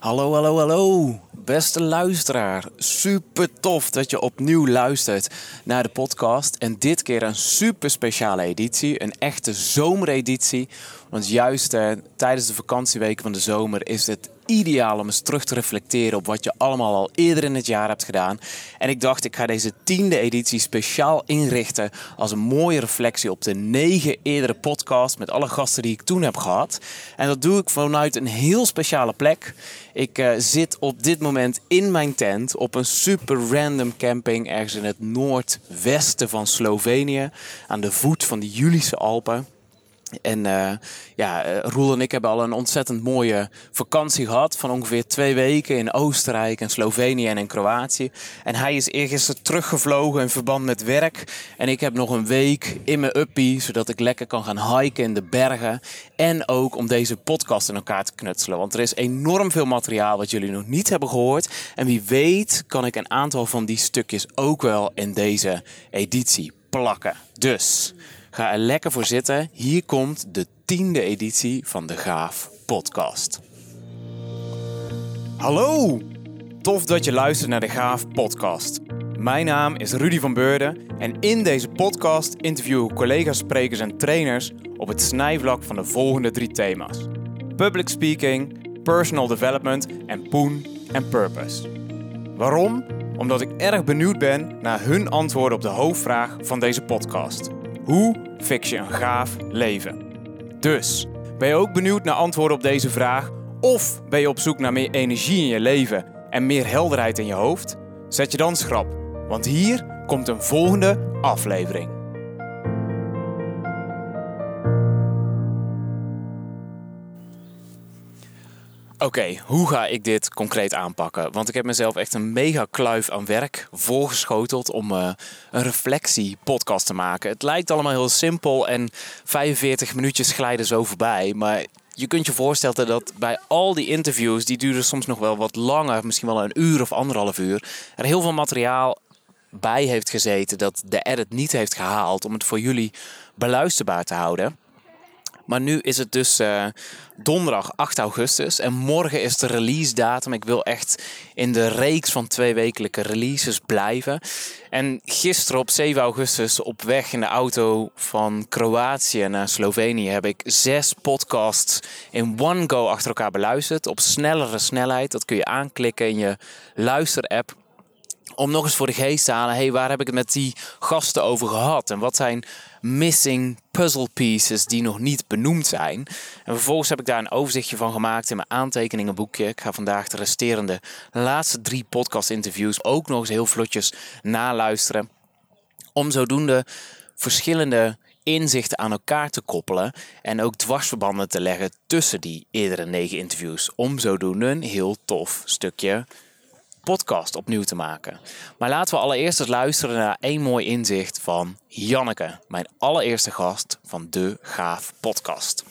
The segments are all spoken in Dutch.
Hallo, hallo, hallo. Beste luisteraar. Super tof dat je opnieuw luistert naar de podcast. En dit keer een super speciale editie. Een echte zomereditie. Want juist eh, tijdens de vakantieweken van de zomer is het ideaal om eens terug te reflecteren op wat je allemaal al eerder in het jaar hebt gedaan. En ik dacht, ik ga deze tiende editie speciaal inrichten als een mooie reflectie op de negen eerdere podcasts met alle gasten die ik toen heb gehad. En dat doe ik vanuit een heel speciale plek. Ik uh, zit op dit moment in mijn tent op een super random camping ergens in het noordwesten van Slovenië aan de voet van de Julische Alpen. En uh, ja, uh, Roel en ik hebben al een ontzettend mooie vakantie gehad van ongeveer twee weken in Oostenrijk en Slovenië en in Kroatië. En hij is eergisteren teruggevlogen in verband met werk. En ik heb nog een week in mijn uppie, zodat ik lekker kan gaan hiken in de bergen. En ook om deze podcast in elkaar te knutselen. Want er is enorm veel materiaal wat jullie nog niet hebben gehoord. En wie weet kan ik een aantal van die stukjes ook wel in deze editie plakken. Dus... Ga er lekker voor zitten. Hier komt de tiende editie van de Gaaf Podcast. Hallo! Tof dat je luistert naar de Gaaf Podcast. Mijn naam is Rudy van Beurden en in deze podcast interview ik collega's, sprekers en trainers op het snijvlak van de volgende drie thema's: public speaking, personal development en poen en purpose. Waarom? Omdat ik erg benieuwd ben naar hun antwoorden op de hoofdvraag van deze podcast. Hoe fix je een gaaf leven? Dus, ben je ook benieuwd naar antwoorden op deze vraag? Of ben je op zoek naar meer energie in je leven en meer helderheid in je hoofd? Zet je dan schrap, want hier komt een volgende aflevering. Okay, hoe ga ik dit concreet aanpakken? Want ik heb mezelf echt een mega kluif aan werk voorgeschoteld om uh, een reflectie-podcast te maken. Het lijkt allemaal heel simpel en 45 minuutjes glijden zo voorbij. Maar je kunt je voorstellen dat bij al die interviews, die duren soms nog wel wat langer, misschien wel een uur of anderhalf uur, er heel veel materiaal bij heeft gezeten dat de edit niet heeft gehaald om het voor jullie beluisterbaar te houden. Maar nu is het dus uh, donderdag 8 augustus en morgen is de release datum. Ik wil echt in de reeks van twee wekelijke releases blijven. En gisteren op 7 augustus op weg in de auto van Kroatië naar Slovenië heb ik zes podcasts in one go achter elkaar beluisterd. Op snellere snelheid. Dat kun je aanklikken in je luisterapp om nog eens voor de geest te halen, hey, waar heb ik het met die gasten over gehad? En wat zijn missing puzzle pieces die nog niet benoemd zijn? En vervolgens heb ik daar een overzichtje van gemaakt in mijn aantekeningenboekje. Ik ga vandaag de resterende laatste drie podcast interviews ook nog eens heel vlotjes naluisteren. Om zodoende verschillende inzichten aan elkaar te koppelen en ook dwarsverbanden te leggen tussen die eerdere negen interviews. Om zodoende een heel tof stukje podcast opnieuw te maken. Maar laten we allereerst eens luisteren naar één mooi inzicht van Janneke, mijn allereerste gast van de Gaaf Podcast.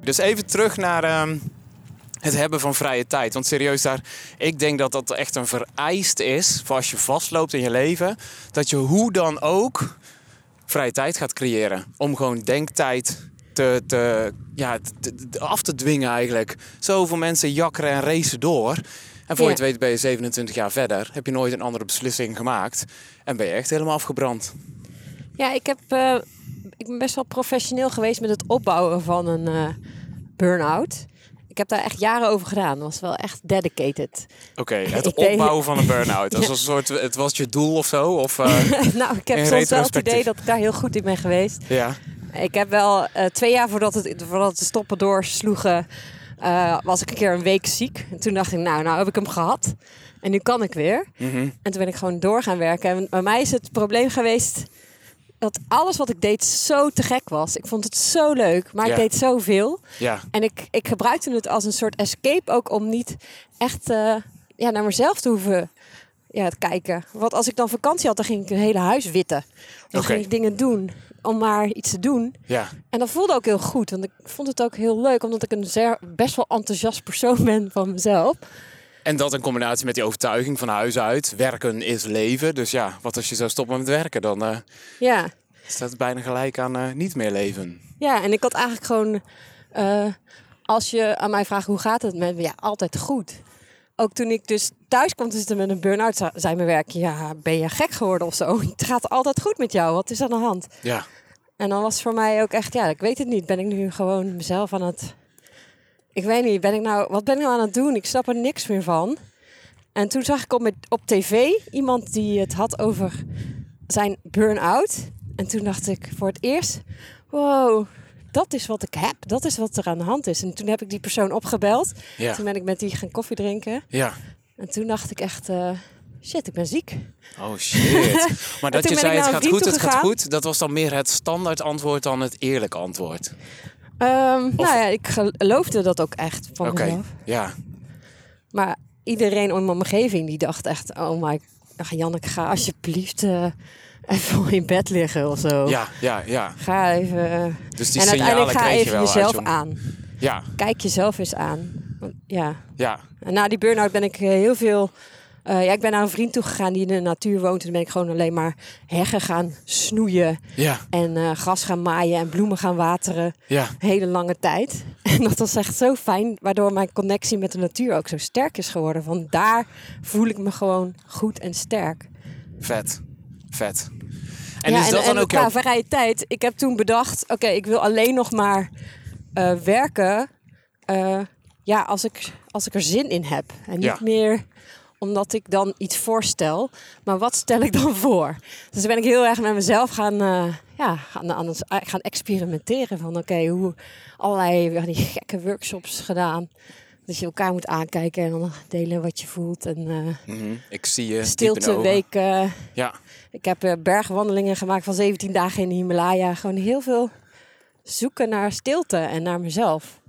Dus even terug naar uh, het hebben van vrije tijd. Want serieus daar, ik denk dat dat echt een vereist is voor als je vastloopt in je leven. Dat je hoe dan ook vrije tijd gaat creëren. Om gewoon denktijd te, te, ja, te, af te dwingen eigenlijk. Zoveel mensen jakkeren en racen door. En voor je het weet ben je 27 jaar verder. Heb je nooit een andere beslissing gemaakt. En ben je echt helemaal afgebrand. Ja, ik, heb, uh, ik ben best wel professioneel geweest met het opbouwen van een uh, burn-out. Ik heb daar echt jaren over gedaan. Dat was wel echt dedicated. Oké, okay, het opbouwen van een burn-out. Dat was een soort, het was je doel of zo? Of, uh, nou, ik heb soms wel het idee dat ik daar heel goed in ben geweest. Ja. Ik heb wel uh, twee jaar voordat het, voordat het stoppen doorsloegen, uh, was ik een keer een week ziek. En toen dacht ik, nou, nou heb ik hem gehad. En nu kan ik weer. Mm -hmm. En toen ben ik gewoon door gaan werken. En bij mij is het probleem geweest dat alles wat ik deed zo te gek was. Ik vond het zo leuk, maar ik deed zoveel. Ja. En ik, ik gebruikte het als een soort escape ook om niet echt uh, ja, naar mezelf te hoeven ja, te kijken. Want als ik dan vakantie had, dan ging ik een hele huis witten. Dan okay. ging ik dingen doen om maar iets te doen. Ja. En dat voelde ook heel goed. Want ik vond het ook heel leuk, omdat ik een zeer, best wel enthousiast persoon ben van mezelf. En dat in combinatie met die overtuiging van huis uit. Werken is leven. Dus ja, wat als je zou stoppen met werken dan? Uh... Ja. staat bijna gelijk aan eh, niet meer leven. Ja, en ik had eigenlijk gewoon... eh, als je aan mij vraagt hoe gaat het met me, ja, altijd goed. Ook toen ik dus thuis kwam te zitten met een burn-out, ze- zei mijn werk, ja, ben je gek geworden of zo? Het gaat altijd goed met jou, wat is aan de hand? Ja. En dan was voor mij ook echt, ja, ik weet het niet. Ben ik nu gewoon mezelf aan het... Ik weet niet, ben ik nou, wat ben ik nou aan het doen? Ik snap er niks meer van. En toen zag ik op, met, op tv iemand die het had over zijn burn-out. En toen dacht ik voor het eerst, wow, dat is wat ik heb. Dat is wat er aan de hand is. En toen heb ik die persoon opgebeld. Ja. Toen ben ik met die gaan koffie drinken. Ja. En toen dacht ik echt, eh, shit, ik ben ziek. Oh shit. Maar dat je zei het gaat goed, het gaat goed. Dat was dan meer het standaard antwoord dan het eerlijk antwoord. Ehm, Nou ja, ik geloofde dat ook echt van Oké. Ja. Maar iedereen in mijn omgeving die dacht echt, oh my, Janneke, ga alsjeblieft eh, even in bed liggen of zo. Ja, ja, ja. Ga even. eh, Dus die en uiteindelijk ga je wel jezelf aan. Ja, Kijk jezelf eens aan. Want, Ja. ja. En na die burn-out ben ik eh, heel veel. eh, ja, ik ben naar een vriend toe gegaan die in de natuur woont. En toen ben ik gewoon alleen maar heggen gaan snoeien. Ja, En gras gaan maaien en bloemen gaan wateren. ja. Een hele lange tijd. En dat was echt zo fijn. Waardoor mijn connectie met de natuur ook zo sterk is geworden. Van daar voel ik me gewoon goed en sterk. Vet. Vet. En ja, is dat en, dan en ook qua vrije tijd. Ik heb toen bedacht, oké, ik wil alleen nog maar eh, werken. eh, ja, als ik, als ik er zin in heb. En niet Ja. meer omdat ik dan iets voorstel. Maar wat stel ik dan voor? Dus dan ben ik heel erg met mezelf gaan, eh, ja, gaan, gaan experimenteren. Van oké, hoe allerlei die gekke workshops gedaan. Dat je elkaar moet aankijken en dan delen wat je voelt. En eh Mhm, Ik zie je. stilteweek. eh, Ja. ik heb eh, bergwandelingen gemaakt van 17 dagen in de Himalaya. Gewoon heel veel zoeken naar stilte en naar mezelf.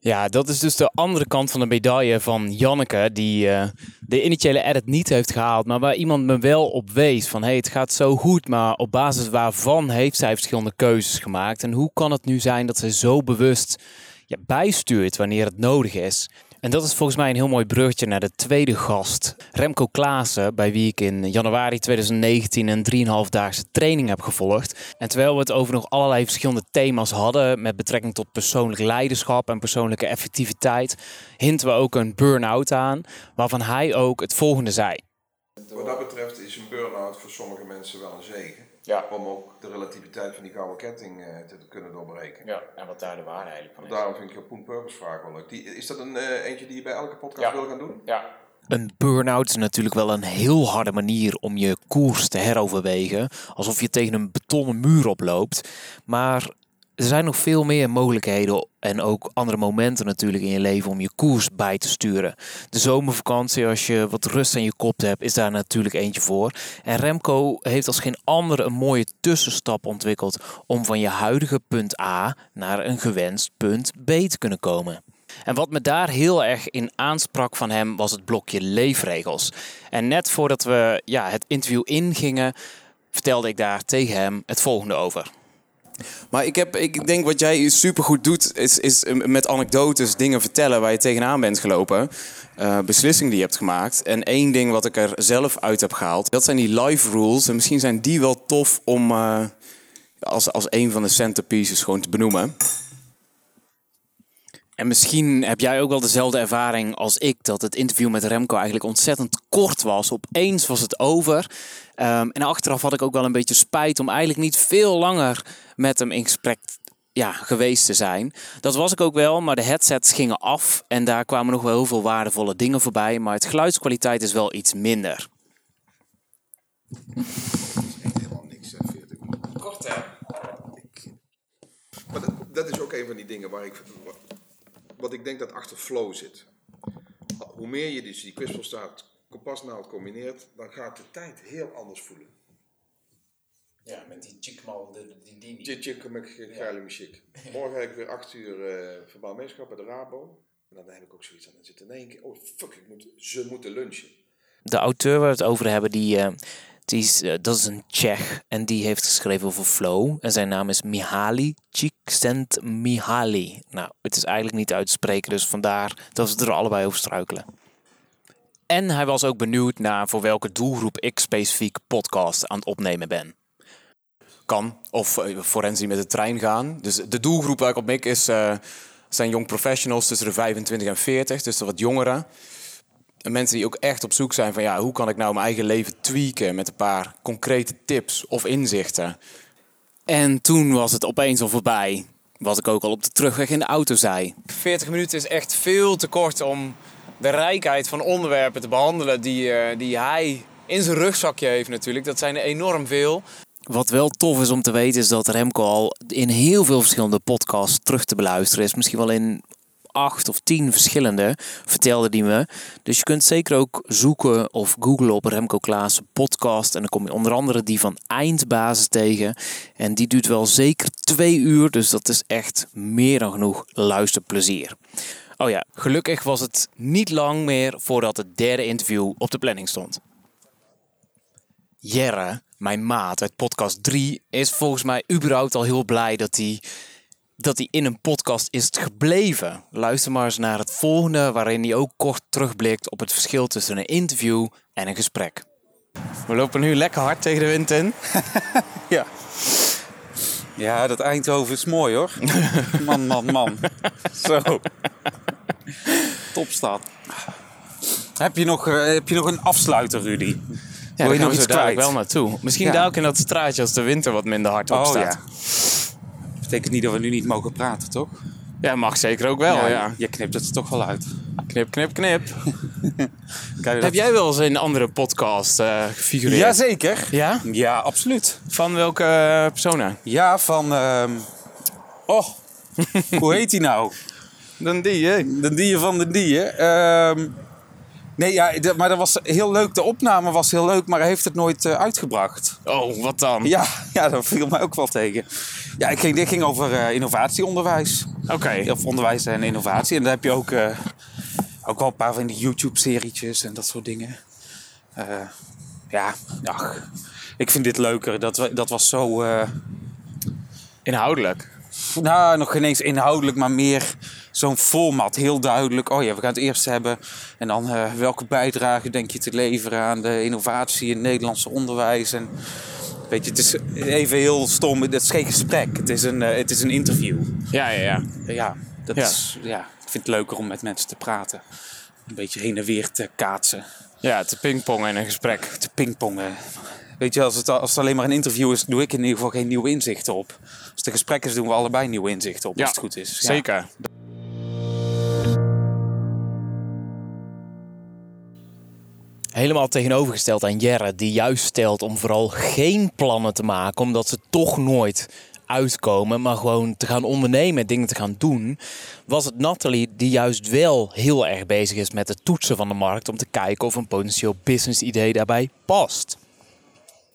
Ja, dat is dus de andere kant van de medaille van Janneke, die eh, de initiële edit niet heeft gehaald, maar waar iemand me wel op wees van hey, het gaat zo goed, maar op basis waarvan heeft zij verschillende keuzes gemaakt en hoe kan het nu zijn dat zij zo bewust ja, bijstuurt wanneer het nodig is? En dat is volgens mij een heel mooi bruggetje naar de tweede gast, Remco Klaassen, bij wie ik in januari 2019 een 3,5-daagse training heb gevolgd. En terwijl we het over nog allerlei verschillende thema's hadden met betrekking tot persoonlijk leiderschap en persoonlijke effectiviteit, hinten we ook een burn-out aan, waarvan hij ook het volgende zei. Wat dat betreft is een burn-out voor sommige mensen wel een zegen. Ja. Om ook de relativiteit van die gouden ketting eh, te kunnen doorbreken. Ja, en wat daar de waarde eigenlijk van Daarom vind ik je Poen Purpose vraag wel leuk. Die, is dat een eh, eentje die je bij elke podcast Ja. wil gaan doen? Ja. Een burn-out is natuurlijk wel een heel harde manier om je koers te heroverwegen. Alsof je tegen een betonnen muur oploopt. Maar er zijn nog veel meer mogelijkheden en ook andere momenten natuurlijk in je leven om je koers bij te sturen. De zomervakantie, als je wat rust aan je kop hebt, is daar natuurlijk eentje voor. En Remco heeft als geen andere een mooie tussenstap ontwikkeld om van je huidige punt A naar een gewenst punt B te kunnen komen. En wat me daar heel erg in aansprak van hem was het blokje leefregels. En net voordat we ja, het interview ingingen, vertelde ik daar tegen hem het volgende over. Maar ik, heb, ik denk wat jij supergoed doet, is, is met anekdotes dingen vertellen waar je tegenaan bent gelopen. eh, beslissingen die je hebt gemaakt. En één ding wat ik er zelf uit heb gehaald, dat zijn die life rules. En misschien zijn die wel tof om eh, als, als een van de centerpieces gewoon te benoemen. En misschien heb jij ook wel dezelfde ervaring als ik, dat het interview met Remco eigenlijk ontzettend kort was. Opeens was het over. Ehm, en achteraf had ik ook wel een beetje spijt om eigenlijk niet veel langer met hem in gesprek ja, geweest te zijn. Dat was ik ook wel, maar de headsets gingen af en daar kwamen nog wel heel veel waardevolle dingen voorbij. Maar het geluidskwaliteit is wel iets minder. Helemaal niks, hè, 40 minuten. Kort hè? Maar dat, dat is ook een van die dingen waar ik, wat, ik denk dat achter flow zit. Hoe meer je dus die kwispelstaart kompasnaald combineert, dan gaat de tijd heel anders voelen. Ja, met die chikmal, die die met geile muziek. Morgen heb ik weer 8 uur eh verbaal meeschap bij de Rabo. En dan heb ik ook zoiets aan. Dan zit in één keer, oh fuck, ik moet, ze moeten lunchen. De auteur waar we het over hebben, die, eh, die is, eh, dat is een Tsjech. En die heeft geschreven over flow. En zijn naam is Mihaly Csikszentmihalyi. Nou, het is eigenlijk niet uit te spreken, dus vandaar dat we er allebei over struikelen. En hij was ook benieuwd naar voor welke doelgroep ik specifiek podcast aan het opnemen ben. kan. Of uh, forensie met de trein gaan. Dus de doelgroep waar ik op mik is, uh, zijn jong professionals tussen de 25 en 40. Dus wat jongeren. En mensen die ook echt op zoek zijn van ja, hoe kan ik nou mijn eigen leven tweaken met een paar concrete tips of inzichten. En toen was het opeens al voorbij. Wat ik ook al op de terugweg in de auto zei. 40 minuten is echt veel te kort om de rijkheid van onderwerpen te behandelen die, uh, die hij in zijn rugzakje heeft natuurlijk. Dat zijn er enorm veel. Wat wel tof is om te weten is dat Remco al in heel veel verschillende podcasts terug te beluisteren is. Misschien wel in acht of tien verschillende, vertelde die me. Dus je kunt zeker ook zoeken of googlen op Remco Klaassen podcast. En dan kom je onder andere die van Eindbasis tegen. En die duurt wel zeker twee uur, dus dat is echt meer dan genoeg luisterplezier. Oh ja, gelukkig was het niet lang meer voordat het derde interview op de planning stond. Jerre, mijn maat uit podcast 3, is volgens mij überhaupt al heel blij dat hij dat hij in een podcast is gebleven. Luister maar eens naar het volgende, waarin hij ook kort terugblikt op het verschil tussen een interview en een gesprek. We lopen nu lekker hard tegen de wind in. ja. Ja, dat Eindhoven is mooi hoor. Man, man, man. Zo. Topstad. Heb je nog, uh, heb je nog een afsluiter, Rudy? Ja, Wil je nog iets kwijt? wel naartoe. Misschien ja. daar ook in dat straatje als de winter wat minder hard op staat. Oh, ja betekent niet dat we nu niet mogen praten, toch? Ja, mag zeker ook wel, ja. ja. Je knipt het er toch wel uit. Knip, knip, knip. Heb jij wel eens in andere podcasts uh, gefigureerd? Jazeker. Ja? Ja, absoluut. Van welke uh, persona? Ja, van... Uh, oh, hoe heet hij nou? Dan die, hè? Dan die van de die, hè? Ehm, Nee, ja, maar dat was heel leuk. De opname was heel leuk, maar hij heeft het nooit uh, uitgebracht. Oh, wat dan? Ja, ja, dat viel mij ook wel tegen. Ja, ik ging, dit ging over uh, innovatieonderwijs. Oké. Of onderwijs en innovatie. En daar heb je ook, uh, ook wel een paar van die YouTube-serietjes en dat soort dingen. ja, ach, ik vind dit leuker. Dat, dat was zo... Inhoudelijk? Nou, nog geen eens inhoudelijk, maar meer zo'n format. Heel duidelijk. Oh ja, we gaan het eerst hebben. En dan uh, welke bijdrage denk je te leveren aan de innovatie in het Nederlandse onderwijs. En weet je, het is even heel stom. Het is geen gesprek. Het is een, uh, het is een interview. Ja, ja, ja. Ja, dat ja. Is, ja, ik vind het leuker om met mensen te praten. Een beetje heen en weer te kaatsen. Ja, te pingpongen in een gesprek. Te pingpongen. Weet je, als het, als het alleen maar een interview is, doe ik in ieder geval geen nieuwe inzichten op. Als het een gesprek is, doen we allebei nieuwe inzichten op, ja, als het goed is. Zeker. Helemaal tegenovergesteld aan Jerre, die juist stelt om vooral geen plannen te maken, omdat ze toch nooit uitkomen, maar gewoon te gaan ondernemen, dingen te gaan doen, was het Natalie die juist wel heel erg bezig is met het toetsen van de markt om te kijken of een potentieel business idee daarbij past.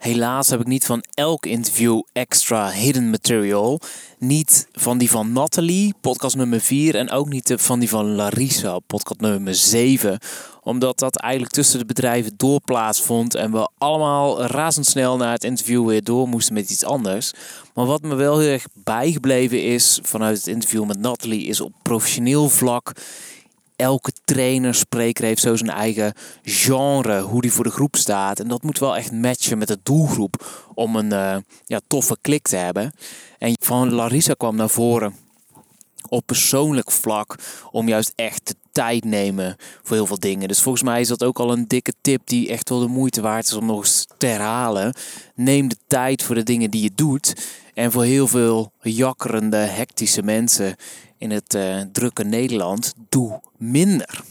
Helaas heb ik niet van elk interview extra hidden material. Niet van die van Natalie, podcast nummer 4. En ook niet van die van Larissa, podcast nummer 7. Omdat dat eigenlijk tussen de bedrijven door plaatsvond. En we allemaal razendsnel naar het interview weer door moesten met iets anders. Maar wat me wel heel erg bijgebleven is vanuit het interview met Natalie, is op professioneel vlak elke trainer, spreker heeft zo zijn eigen genre, hoe die voor de groep staat. En dat moet wel echt matchen met de doelgroep om een uh, ja, toffe klik te hebben. En van Larissa kwam naar voren op persoonlijk vlak om juist echt de tijd nemen voor heel veel dingen. Dus volgens mij is dat ook al een dikke tip die echt wel de moeite waard is om nog eens te herhalen. Neem de tijd voor de dingen die je doet. En voor heel veel jakkerende, hectische mensen in het uh, drukke Nederland, doe minder.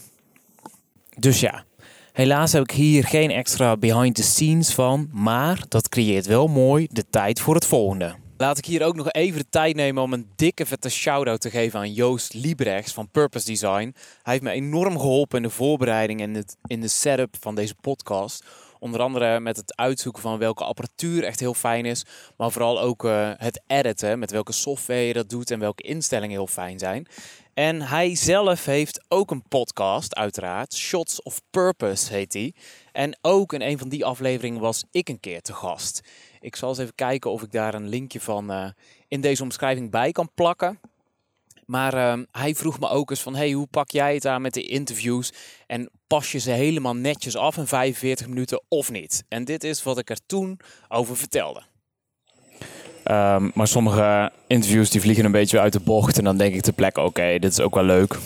Dus ja, helaas heb ik hier geen extra behind the scenes van, maar dat creëert wel mooi de tijd voor het volgende. Laat ik hier ook nog even de tijd nemen om een dikke vette shout-out te geven aan Joost Liebrechts van Purpose Design. Hij heeft me enorm geholpen in de voorbereiding en in de setup van deze podcast. Onder andere met het uitzoeken van welke apparatuur echt heel fijn is. Maar vooral ook uh, het editen, met welke software je dat doet en welke instellingen heel fijn zijn. En hij zelf heeft ook een podcast, uiteraard. Shots of Purpose heet die. En ook in een van die afleveringen was ik een keer te gast. Ik zal eens even kijken of ik daar een linkje van uh, in deze omschrijving bij kan plakken. Maar uh, hij vroeg me ook eens van, hey, hoe pak jij het aan met de interviews? En pas je ze helemaal netjes af in 45 minuten of niet? En dit is wat ik er toen over vertelde. Ehm, maar sommige interviews die vliegen een beetje uit de bocht. En dan denk ik ter plekke, oké, dit is ook wel leuk.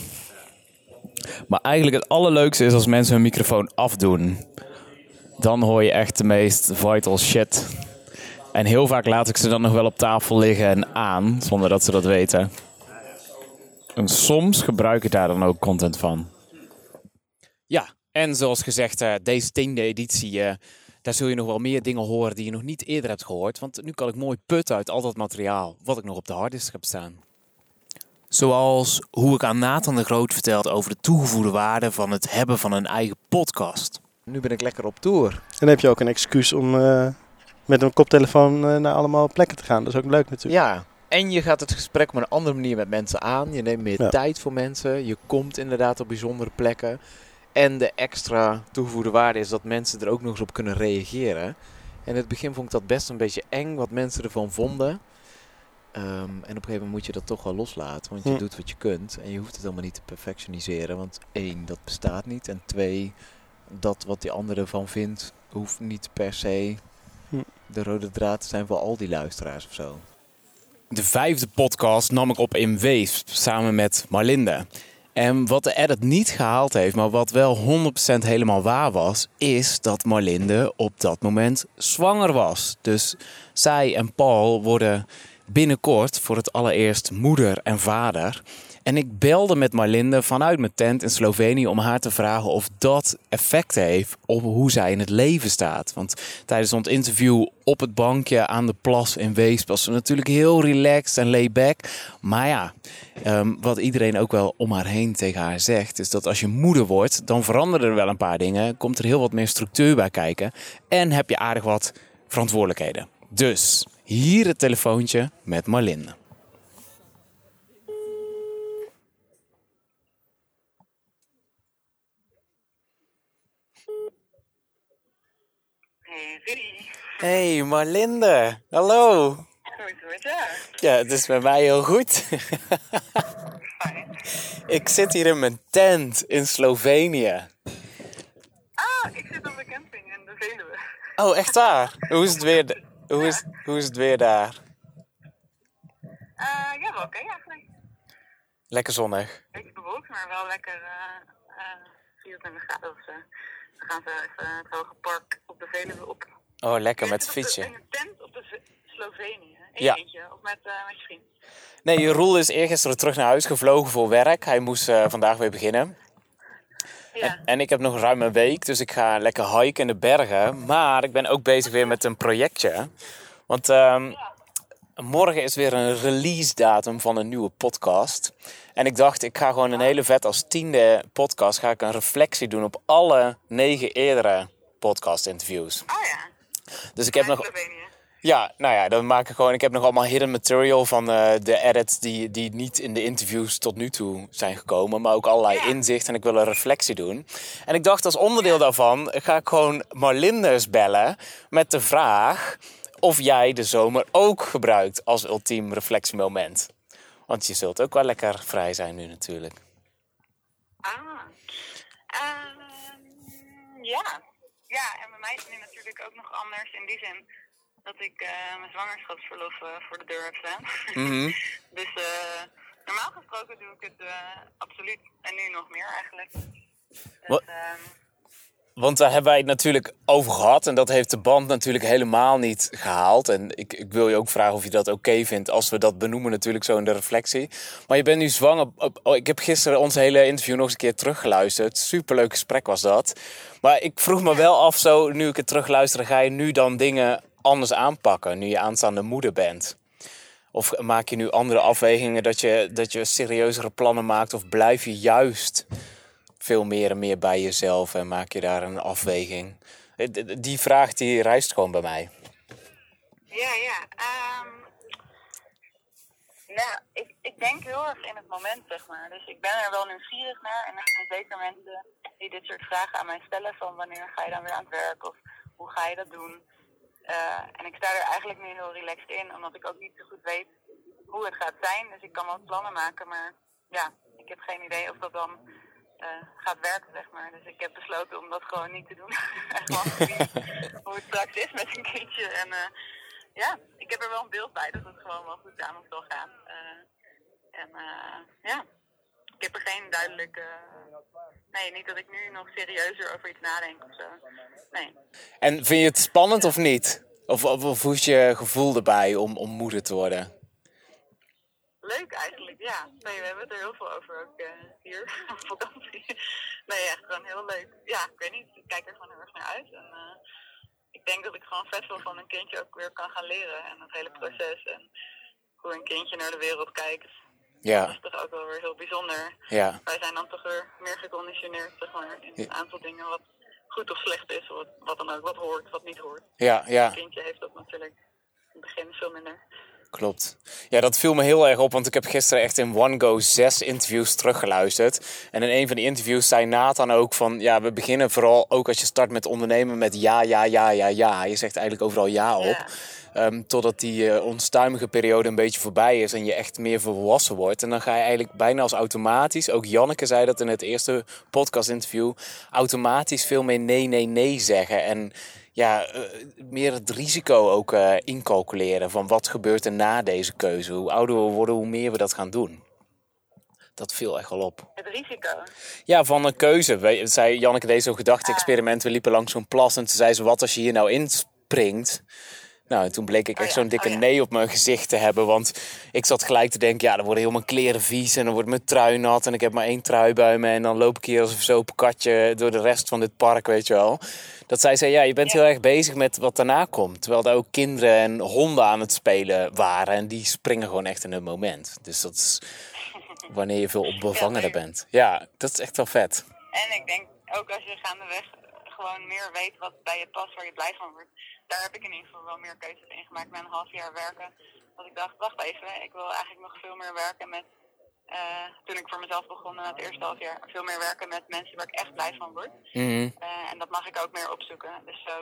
Maar eigenlijk het allerleukste is als mensen hun microfoon afdoen. Dan hoor je echt de meest vital shit. En heel vaak laat ik ze dan nog wel op tafel liggen en aan, zonder dat ze dat weten. En soms gebruik ik daar dan ook content van. Ja, en zoals gezegd, eh, deze tiende editie, eh, daar zul je nog wel meer dingen horen die je nog niet eerder hebt gehoord. Want nu kan ik mooi putten uit al dat materiaal wat ik nog op de harddisk heb staan. Zoals hoe ik aan Nathan de Groot vertelde over de toegevoegde waarde van het hebben van een eigen podcast. Nu ben ik lekker op tour. En dan heb je ook een excuus om eh, met een koptelefoon naar allemaal plekken te gaan. Dat is ook leuk natuurlijk. Ja, en je gaat het gesprek op een andere manier met mensen aan. Je neemt meer Ja. tijd voor mensen. Je komt inderdaad op bijzondere plekken. En de extra toegevoegde waarde is dat mensen er ook nog eens op kunnen reageren. En in het begin vond ik dat best een beetje eng wat mensen ervan vonden. Ehm, en op een gegeven moment moet je dat toch wel loslaten. Want je Hm. doet wat je kunt. En je hoeft het helemaal niet te perfectioniseren. Want één, dat bestaat niet. En twee, dat wat die andere ervan vindt, hoeft niet per se Hm. de rode draad te zijn voor al die luisteraars of zo. De vijfde podcast nam ik op in Weesp samen met Marlinde. En wat de edit niet gehaald heeft, maar wat wel 100% helemaal waar was, is dat Marlinde op dat moment zwanger was. Dus zij en Paul worden binnenkort voor het allereerst moeder en vader. En ik belde met Marlinde vanuit mijn tent in Slovenië om haar te vragen of dat effect heeft op hoe zij in het leven staat. Want tijdens ons interview op het bankje aan de plas in Weesp was ze natuurlijk heel relaxed en laid back. Maar ja, ehm, wat iedereen ook wel om haar heen tegen haar zegt, is dat als je moeder wordt, dan veranderen er wel een paar dingen. Komt er heel wat meer structuur bij kijken. En heb je aardig wat verantwoordelijkheden. Dus hier het telefoontje met Marlinde. Hey, Marlinde, hallo. Hoe is het met jou? Ja, het is bij mij heel goed. Fijn. Ik zit hier in mijn tent in Slovenië. Ah, ik zit op de camping in de Veluwe. Oh, echt waar? Hoe is het weer, hoe is, hoe is het weer daar? Eh, ja, wel oké eigenlijk. Lekker zonnig. Beetje bewolkt, maar wel lekker eh eh 24 graden of zo. We gaan zo even het hoge park op de Veluwe op. Oh, lekker met fietsje. In een tent op de Slovenië. In Ja. eentje, of met, eh, met je vriend. Nee, Roel is eergisteren terug naar huis gevlogen voor werk. Hij moest eh, vandaag weer beginnen. Ja. En ik heb nog ruim een week, dus ik ga lekker hiken in de bergen. Maar ik ben ook bezig weer met een projectje. Want ehm, morgen is weer een release datum van een nieuwe podcast. En ik dacht, ik ga gewoon een hele vet als tiende podcast... ga ik een reflectie doen op alle negen eerdere podcast interviews. Oh ja. Dus ik heb nog... Ja, nou ja, dan maak ik gewoon. Ik heb nog allemaal hidden material van eh, de edits die, die niet in de interviews tot nu toe zijn gekomen, maar ook allerlei Ja. inzicht en ik wil een reflectie doen. En ik dacht als onderdeel daarvan ga ik gewoon Marlindes bellen met de vraag of jij de zomer ook gebruikt als ultiem reflectiemoment. Want je zult ook wel lekker vrij zijn nu natuurlijk. Ah. Ehm, ja. Ja, en bij mij is het nu natuurlijk ook nog anders in die zin dat ik eh, mijn zwangerschapsverlof eh, voor de deur heb staan. Mhm. dus eh, normaal gesproken doe ik het absoluut. En nu nog meer eigenlijk. Dus, Wat- ehm, Want daar hebben wij het natuurlijk over gehad. En dat heeft de band natuurlijk helemaal niet gehaald. En ik, ik wil je ook vragen of je dat oké vindt als we dat benoemen natuurlijk zo in de reflectie. Maar je bent nu zwanger. oh, ik heb gisteren ons hele interview nog eens een keer teruggeluisterd. Superleuk gesprek was dat. Maar ik vroeg me wel af, zo nu ik het terugluister, ga je nu dan dingen anders aanpakken nu je aanstaande moeder bent? Of maak je nu andere afwegingen dat je, dat je serieuzere plannen maakt? Of blijf je juist veel meer en meer bij jezelf en maak je daar een afweging? Eh, Die vraag die rijst gewoon bij mij. Ja, ja. ehm, nou, ik, ik denk heel erg in het moment, zeg maar. Dus ik ben er wel nieuwsgierig naar. En er zijn zeker mensen die dit soort vragen aan mij stellen. Van wanneer ga je dan weer aan het werk? Of hoe ga je dat doen? Eh, en ik sta er eigenlijk nu heel relaxed in. Omdat ik ook niet zo goed weet hoe het gaat zijn. Dus ik kan wel plannen maken. Maar ja, ik heb geen idee of dat dan eh, gaat werken, zeg maar. Dus ik heb besloten om dat gewoon niet te doen. Gewoon hoe het straks is met een kindje. En eh, ja, ik heb er wel een beeld bij dat het gewoon wel goed samen zal gaan. Eh, en ja, ik heb er geen duidelijke... nee, niet dat ik nu nog serieuzer over iets nadenk of zo. Nee. En vind je het spannend of niet? Of, of, of hoe is je gevoel erbij om, om moeder te worden? Leuk eigenlijk, ja. Nee, we hebben het er heel veel over ook eh, hier op vakantie. nee, echt gewoon heel leuk. Ja, ik weet niet, ik kijk er gewoon heel erg naar uit. En eh, ik denk dat ik gewoon vet veel van een kindje ook weer kan gaan leren. En het hele proces en hoe een kindje naar de wereld kijkt. Dat Ja, is toch ook wel weer heel bijzonder. ja, Wij zijn dan toch weer meer geconditioneerd, zeg maar, in een aantal dingen wat goed of slecht is. Wat, wat dan ook, wat hoort, wat niet hoort. ja, ja. Een kindje heeft dat natuurlijk in het begin veel minder. Klopt. Ja, dat viel me heel erg op, want ik heb gisteren echt in One Go zes interviews teruggeluisterd. En in een van die interviews zei Nathan ook van, ja, we beginnen vooral ook als je start met ondernemen met ja, ja, ja, ja, ja. Je zegt eigenlijk overal ja op. Ja. Ehm, totdat die eh, onstuimige periode een beetje voorbij is en je echt meer volwassen wordt. En dan ga je eigenlijk bijna als automatisch, ook Janneke zei dat in het eerste podcast interview, automatisch veel meer nee, nee, nee zeggen. En ja, eh, meer het risico ook eh, incalculeren van wat gebeurt er na deze keuze. Hoe ouder we worden, hoe meer we dat gaan doen. Dat viel echt wel op. Het risico. Ja, van een keuze. We, zei Janneke deed zo'n gedachte-experiment. We liepen langs zo'n plas en toen zei ze, wat als je hier nou inspringt? Nou, en toen bleek ik Oh echt zo'n dikke oh nee op mijn gezicht te hebben. Want ik zat gelijk te denken, ja, dan worden heel mijn kleren vies en dan wordt mijn trui nat. En ik heb maar één trui bij me en dan loop ik hier als een zopenkatje door de rest van dit park, weet je wel. Dat zij zei, ja, je bent heel erg bezig met wat daarna komt. Terwijl er ook kinderen en honden aan het spelen waren. En die springen gewoon echt in het moment. Dus dat is wanneer je veel onbevangener leuk. bent. Ja, dat is echt wel vet. En ik denk ook als je gaandeweg gewoon meer weet wat bij je past, waar je blij van wordt. Daar heb ik in ieder geval wel meer keuzes in gemaakt na een half jaar werken. Dat ik dacht, wacht even, ik wil eigenlijk nog veel meer werken met, eh, toen ik voor mezelf begon na het eerste half jaar, veel meer werken met mensen waar ik echt blij van word. Mhm. Eh, en dat mag ik ook meer opzoeken. Dus zo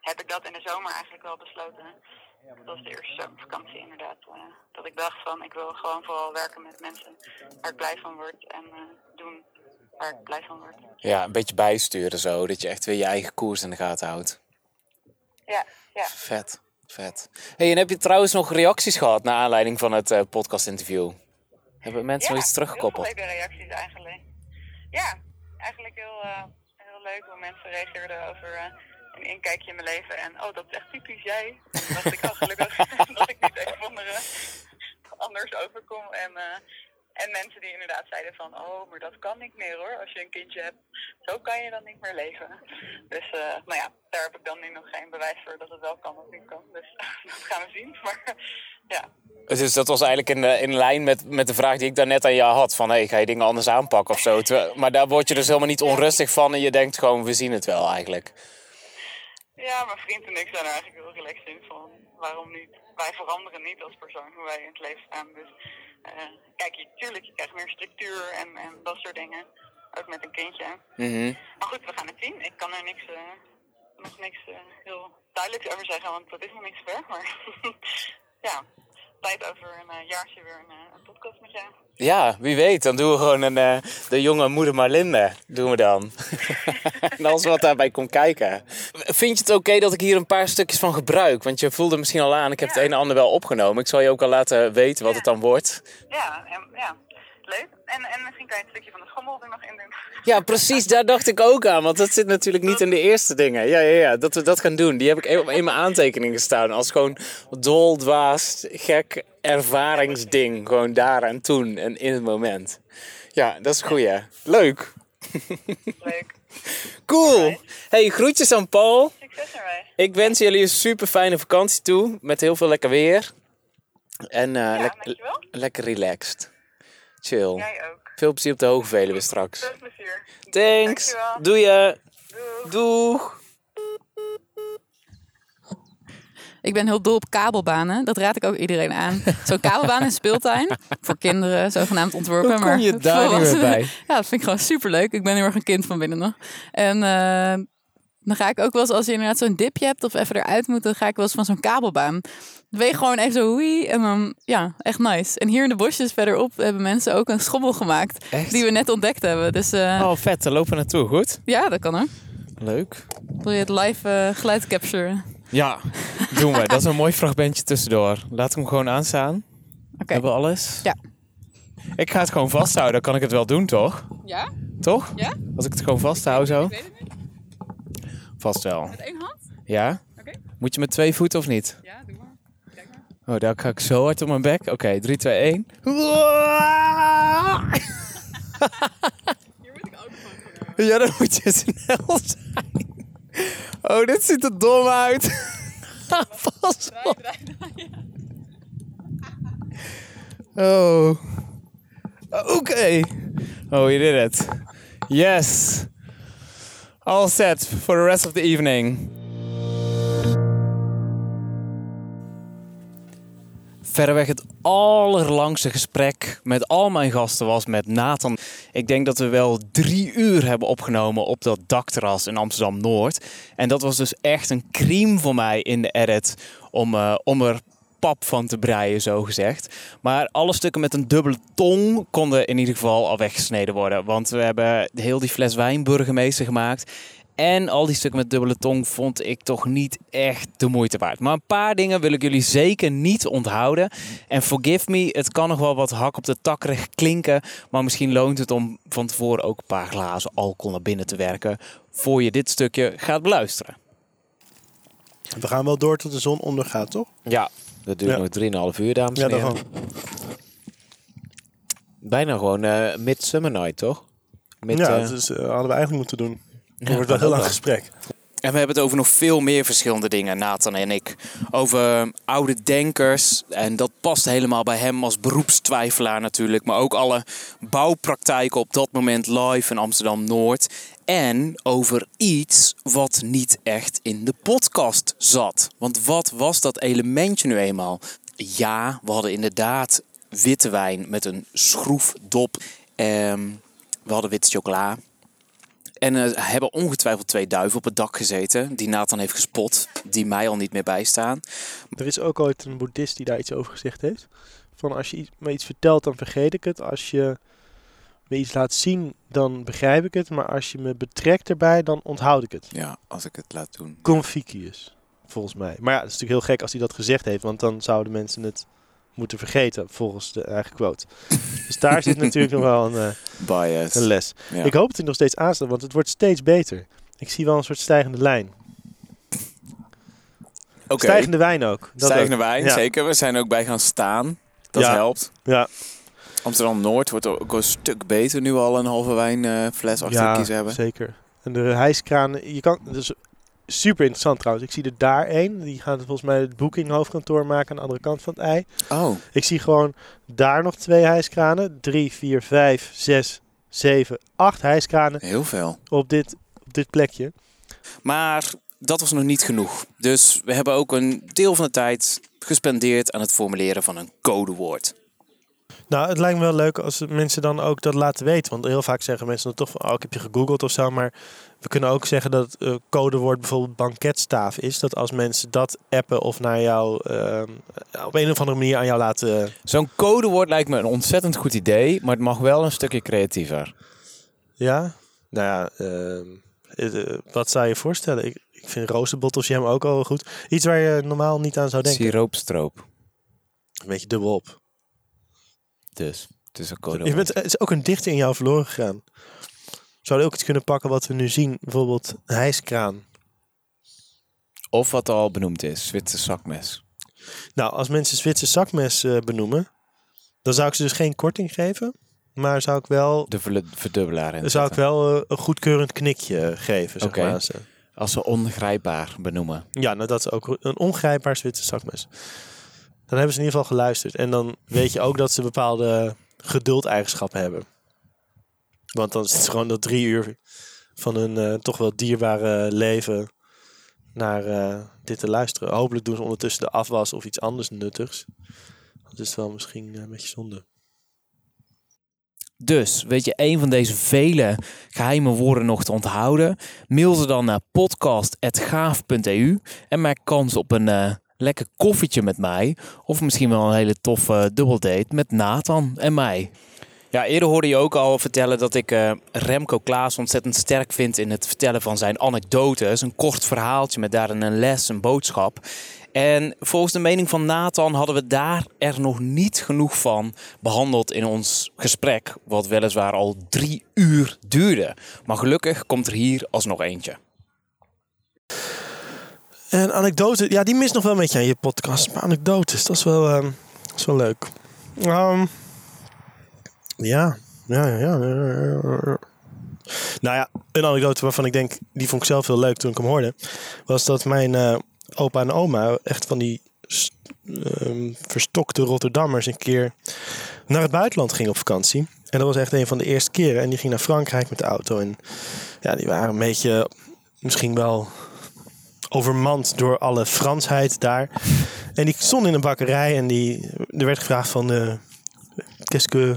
heb ik dat in de zomer eigenlijk wel besloten. Dat was de eerste zomervakantie inderdaad. eh, dat ik dacht van ik wil gewoon vooral werken met mensen waar ik blij van word. En doen waar ik blij van word. Ja, een beetje bijsturen zo. Dat je echt weer je eigen koers in de gaten houdt. Ja, ja. Vet, vet. Hey, en heb je trouwens nog reacties gehad naar aanleiding van het eh podcast-interview? Hebben mensen nog iets teruggekoppeld? Veel leuke reacties eigenlijk. Ja, eigenlijk heel, eh, heel leuk hoe mensen reageerden over eh, een inkijkje in mijn leven. En oh, dat is echt typisch jij. Dacht ik al gelukkig dat ik niet tegen anderen anders overkom. En, en mensen die inderdaad zeiden van, oh, maar dat kan niet meer hoor, als je een kindje hebt. Zo kan je dan niet meer leven. Dus, eh, nou ja, daar heb ik dan nu nog geen bewijs voor dat het wel kan of niet kan. Dus dat gaan we zien. Maar ja, Dus dat was eigenlijk in, eh, in lijn met, met de vraag die ik daarnet aan jou had. Van, hey, ga je dingen anders aanpakken of zo? Maar daar word je dus helemaal niet onrustig van. En je denkt gewoon, we zien het wel eigenlijk. Ja, mijn vriend en ik zijn er eigenlijk heel relaxed in van waarom niet. Wij veranderen niet als persoon hoe wij in het leven staan. Dus kijk, je, tuurlijk, je krijgt meer structuur en, en dat soort dingen. Ook met een kindje. Mhm. Maar goed, we gaan het zien. Ik kan er niks, eh, nog niks eh, heel duidelijks over zeggen, want dat is nog niet ver. Maar ja, tijd over een eh, jaartje weer een, eh, een podcast met jou. Ja, wie weet. Dan doen we gewoon een, eh, de jonge moeder Marlinde. Doen we dan. en alles wat daarbij komt kijken. Vind je het oké dat ik hier een paar stukjes van gebruik? Want je voelde misschien al aan, ik heb het een en ander wel opgenomen. Ik zal je ook al laten weten wat het dan wordt. Ja, ja, leuk. En, en misschien kan je het stukje van de schommel er nog in doen. Ja, precies, daar dacht ik ook aan. Want dat zit natuurlijk niet in de eerste dingen. Ja, ja, ja, dat we dat gaan doen. Die heb ik in in mijn aantekeningen staan. Als gewoon dol, dwaas, gek ervaringsding. Gewoon daar en toen en in het moment. Ja, dat is goed, hè. Leuk. Leuk. Cool. Hey, groetjes aan Paul. Succes ermee. Ik wens jullie een super fijne vakantie toe. Met heel veel lekker weer. En eh, Ja, lekker relaxed. Chill. Jij ook. Veel plezier op de Hoge Veluwe straks. Veel plezier. Thanks. Dankjewel. Doe je. Doeg. Doeg. Ik ben heel dol op kabelbanen. Dat raad ik ook iedereen aan. Zo'n kabelbaan in speeltuin. Voor kinderen, zogenaamd ontworpen. Hoe kom maar je daar nu weer bij? Ja, dat vind ik gewoon superleuk. Ik ben heel erg een kind van binnen nog. En eh, dan ga ik ook wel eens, als je inderdaad zo'n dipje hebt of even eruit moet, dan ga ik wel eens van zo'n kabelbaan. Dan ben je gewoon even zo wie en dan, ja, echt nice. En hier in de bosjes verderop hebben mensen ook een schommel gemaakt. Echt? Die we net ontdekt hebben. Dus eh, Oh, vet. Daar lopen we naartoe. Goed. ja, dat kan hè. Leuk. Wil je het live eh, geluid capturen? Ja, doen we. Dat is een mooi fragmentje tussendoor. Laat hem gewoon aanstaan. Oké. Hebben we alles? Ja. Ik ga het gewoon vasthouden, dan kan ik het wel doen, toch? Ja? Toch? Ja? Als ik het gewoon vasthoud zo? weet het niet. Vast wel. Met één hand? Ja? Oké. Moet je met twee voeten of niet? Ja, doe maar. Kijk maar. Oh, daar ga ik zo hard op mijn bek. Oké, 3, 2, 1. Hier moet ik ook van Ja, dan moet je snel zijn. Oh, dit ziet er dom uit. Vast wel. Oh. Oké. Oh, you did it. Yes. All set for the rest of the evening. Verreweg het allerlangste gesprek met al mijn gasten was met Nathan. Ik denk dat we wel drie uur hebben opgenomen op dat dakterras in Amsterdam-Noord. En dat was dus echt een crime voor mij in de edit om, eh, om er pap van te breien, zo gezegd. Maar alle stukken met een dubbele tong konden in ieder geval al weggesneden worden. Want we hebben heel die fles wijn burgemeester gemaakt. En al die stukken met dubbele tong vond ik toch niet echt de moeite waard. Maar een paar dingen wil ik jullie zeker niet onthouden. En forgive me, het kan nog wel wat hak op de takkerig klinken. Maar misschien loont het om van tevoren ook een paar glazen alcohol naar binnen te werken. Voor je dit stukje gaat beluisteren. We gaan wel door tot de zon ondergaat, toch? Ja, dat duurt Ja. nog 3,5 uur, dames en Ja, heren. dan Bijna gewoon eh Midsummer Night, toch? Met, ja, eh, dus eh, hadden we eigenlijk moeten doen. Het ja, wordt wel heel lang gesprek. En we hebben het over nog veel meer verschillende dingen, Nathan en ik. Over oude denkers. En dat past helemaal bij hem als beroepstwijfelaar natuurlijk. Maar ook alle bouwpraktijken op dat moment live in Amsterdam-Noord. En over iets wat niet echt in de podcast zat. Want wat was dat elementje nu eenmaal? Ja, we hadden inderdaad witte wijn met een schroefdop. Ehm, we hadden witte chocola. En er hebben ongetwijfeld twee duiven op het dak gezeten. Die Nathan heeft gespot. Die mij al niet meer bijstaan. Er is ook ooit een boeddhist die daar iets over gezegd heeft. Van als je me iets vertelt, dan vergeet ik het. Als je me iets laat zien, dan begrijp ik het. Maar als je me betrekt erbij, dan onthoud ik het. Ja, als ik het laat doen. Confucius, volgens mij. Maar ja, het is natuurlijk heel gek als hij dat gezegd heeft. Want dan zouden mensen het moeten vergeten, volgens de eigen quote. dus daar zit natuurlijk nog wel een, eh, Bias. een les. Ja. Ik hoop dat het nog steeds aanstaat, want het wordt steeds beter. Ik zie wel een soort stijgende lijn. Stijgende wijn ook. Dat stijgende ook. wijn, Ja. zeker. We zijn ook bij gaan staan. Dat Ja. helpt. Ja, Amsterdam-Noord wordt ook een stuk beter nu we al een halve wijnfles achter de ja kiezen hebben. zeker. En de hijskranen, je kan, is super interessant trouwens. Ik zie er daar één, die gaat volgens mij het boeking hoofdkantoor maken aan de andere kant van het ei. Oh, Ik zie gewoon daar nog twee hijskranen. Drie, vier, vijf, zes, zeven, acht hijskranen heel veel. op dit, op dit plekje. Maar dat was nog niet genoeg. Dus we hebben ook een deel van de tijd gespendeerd aan het formuleren van een codewoord. Nou, het lijkt me wel leuk als mensen dan ook dat laten weten. Want heel vaak zeggen mensen dan toch van, oh, ik heb je gegoogeld of zo. Maar we kunnen ook zeggen dat eh, codewoord bijvoorbeeld banketstaaf is. Dat als mensen dat appen of naar jou ehm, op een of andere manier aan jou laten... Zo'n codewoord lijkt me een ontzettend goed idee, maar het mag wel een stukje creatiever. Ja? Nou ja, eh, wat zou je voorstellen? Ik, ik vind roosterbottles ook al goed. Iets waar je normaal niet aan zou denken. Siroopstroop. Een beetje dubbel op. Dus, het is een Je codewoord. bent, er is ook een dichter in jou verloren gegaan. Zou je ook iets kunnen pakken wat we nu zien? Bijvoorbeeld hijskraan. Of wat al benoemd is, Zwitser zakmes. Nou, als mensen Zwitser zakmes eh, benoemen, dan zou ik ze dus geen korting geven. Maar zou ik wel, De verdubbelaar in zou ik wel eh, een goedkeurend knikje eh, geven. Zeg maar, ze. Als ze ongrijpbaar benoemen. Ja, nou dat is ook een ongrijpbaar Zwitser zakmes. Dan hebben ze in ieder geval geluisterd. En dan weet je ook dat ze bepaalde geduldeigenschappen hebben. Want dan zit ze gewoon dat drie uur van hun eh, toch wel dierbare leven naar eh, dit te luisteren. Hopelijk doen ze ondertussen de afwas of iets anders nuttigs. Dat is wel misschien eh, een beetje zonde. Dus, weet je, een van deze vele geheime woorden nog te onthouden? Mail ze dan naar podcast.gaaf.eu en maak kans op een lekker koffietje met mij. Of misschien wel een hele toffe dubbeldate met Nathan en mij. Ja, eerder hoorde je ook al vertellen dat ik eh, Remco Klaas ontzettend sterk vind in het vertellen van zijn anekdotes. Een kort verhaaltje met daarin een les, een boodschap. En volgens de mening van Nathan hadden we daar er nog niet genoeg van behandeld in ons gesprek. Wat weliswaar al drie uur duurde. Maar gelukkig komt er hier alsnog eentje. En anekdote, ja, die mist nog wel een beetje aan je podcast. Maar anekdotes, dat is wel, ehm, is wel leuk. Ehm, ja, ja, ja, ja. Nou ja, een anekdote waarvan ik denk, die vond ik zelf heel leuk toen ik hem hoorde. Was dat mijn eh, opa en oma echt van die ehm, verstokte Rotterdammers een keer naar het buitenland gingen op vakantie. En dat was echt een van de eerste keren. En die ging naar Frankrijk met de auto. En ja, die waren een beetje, misschien wel overmand door alle Fransheid daar. En die stond in een bakkerij en die, er werd gevraagd van... eh Qu'est-ce que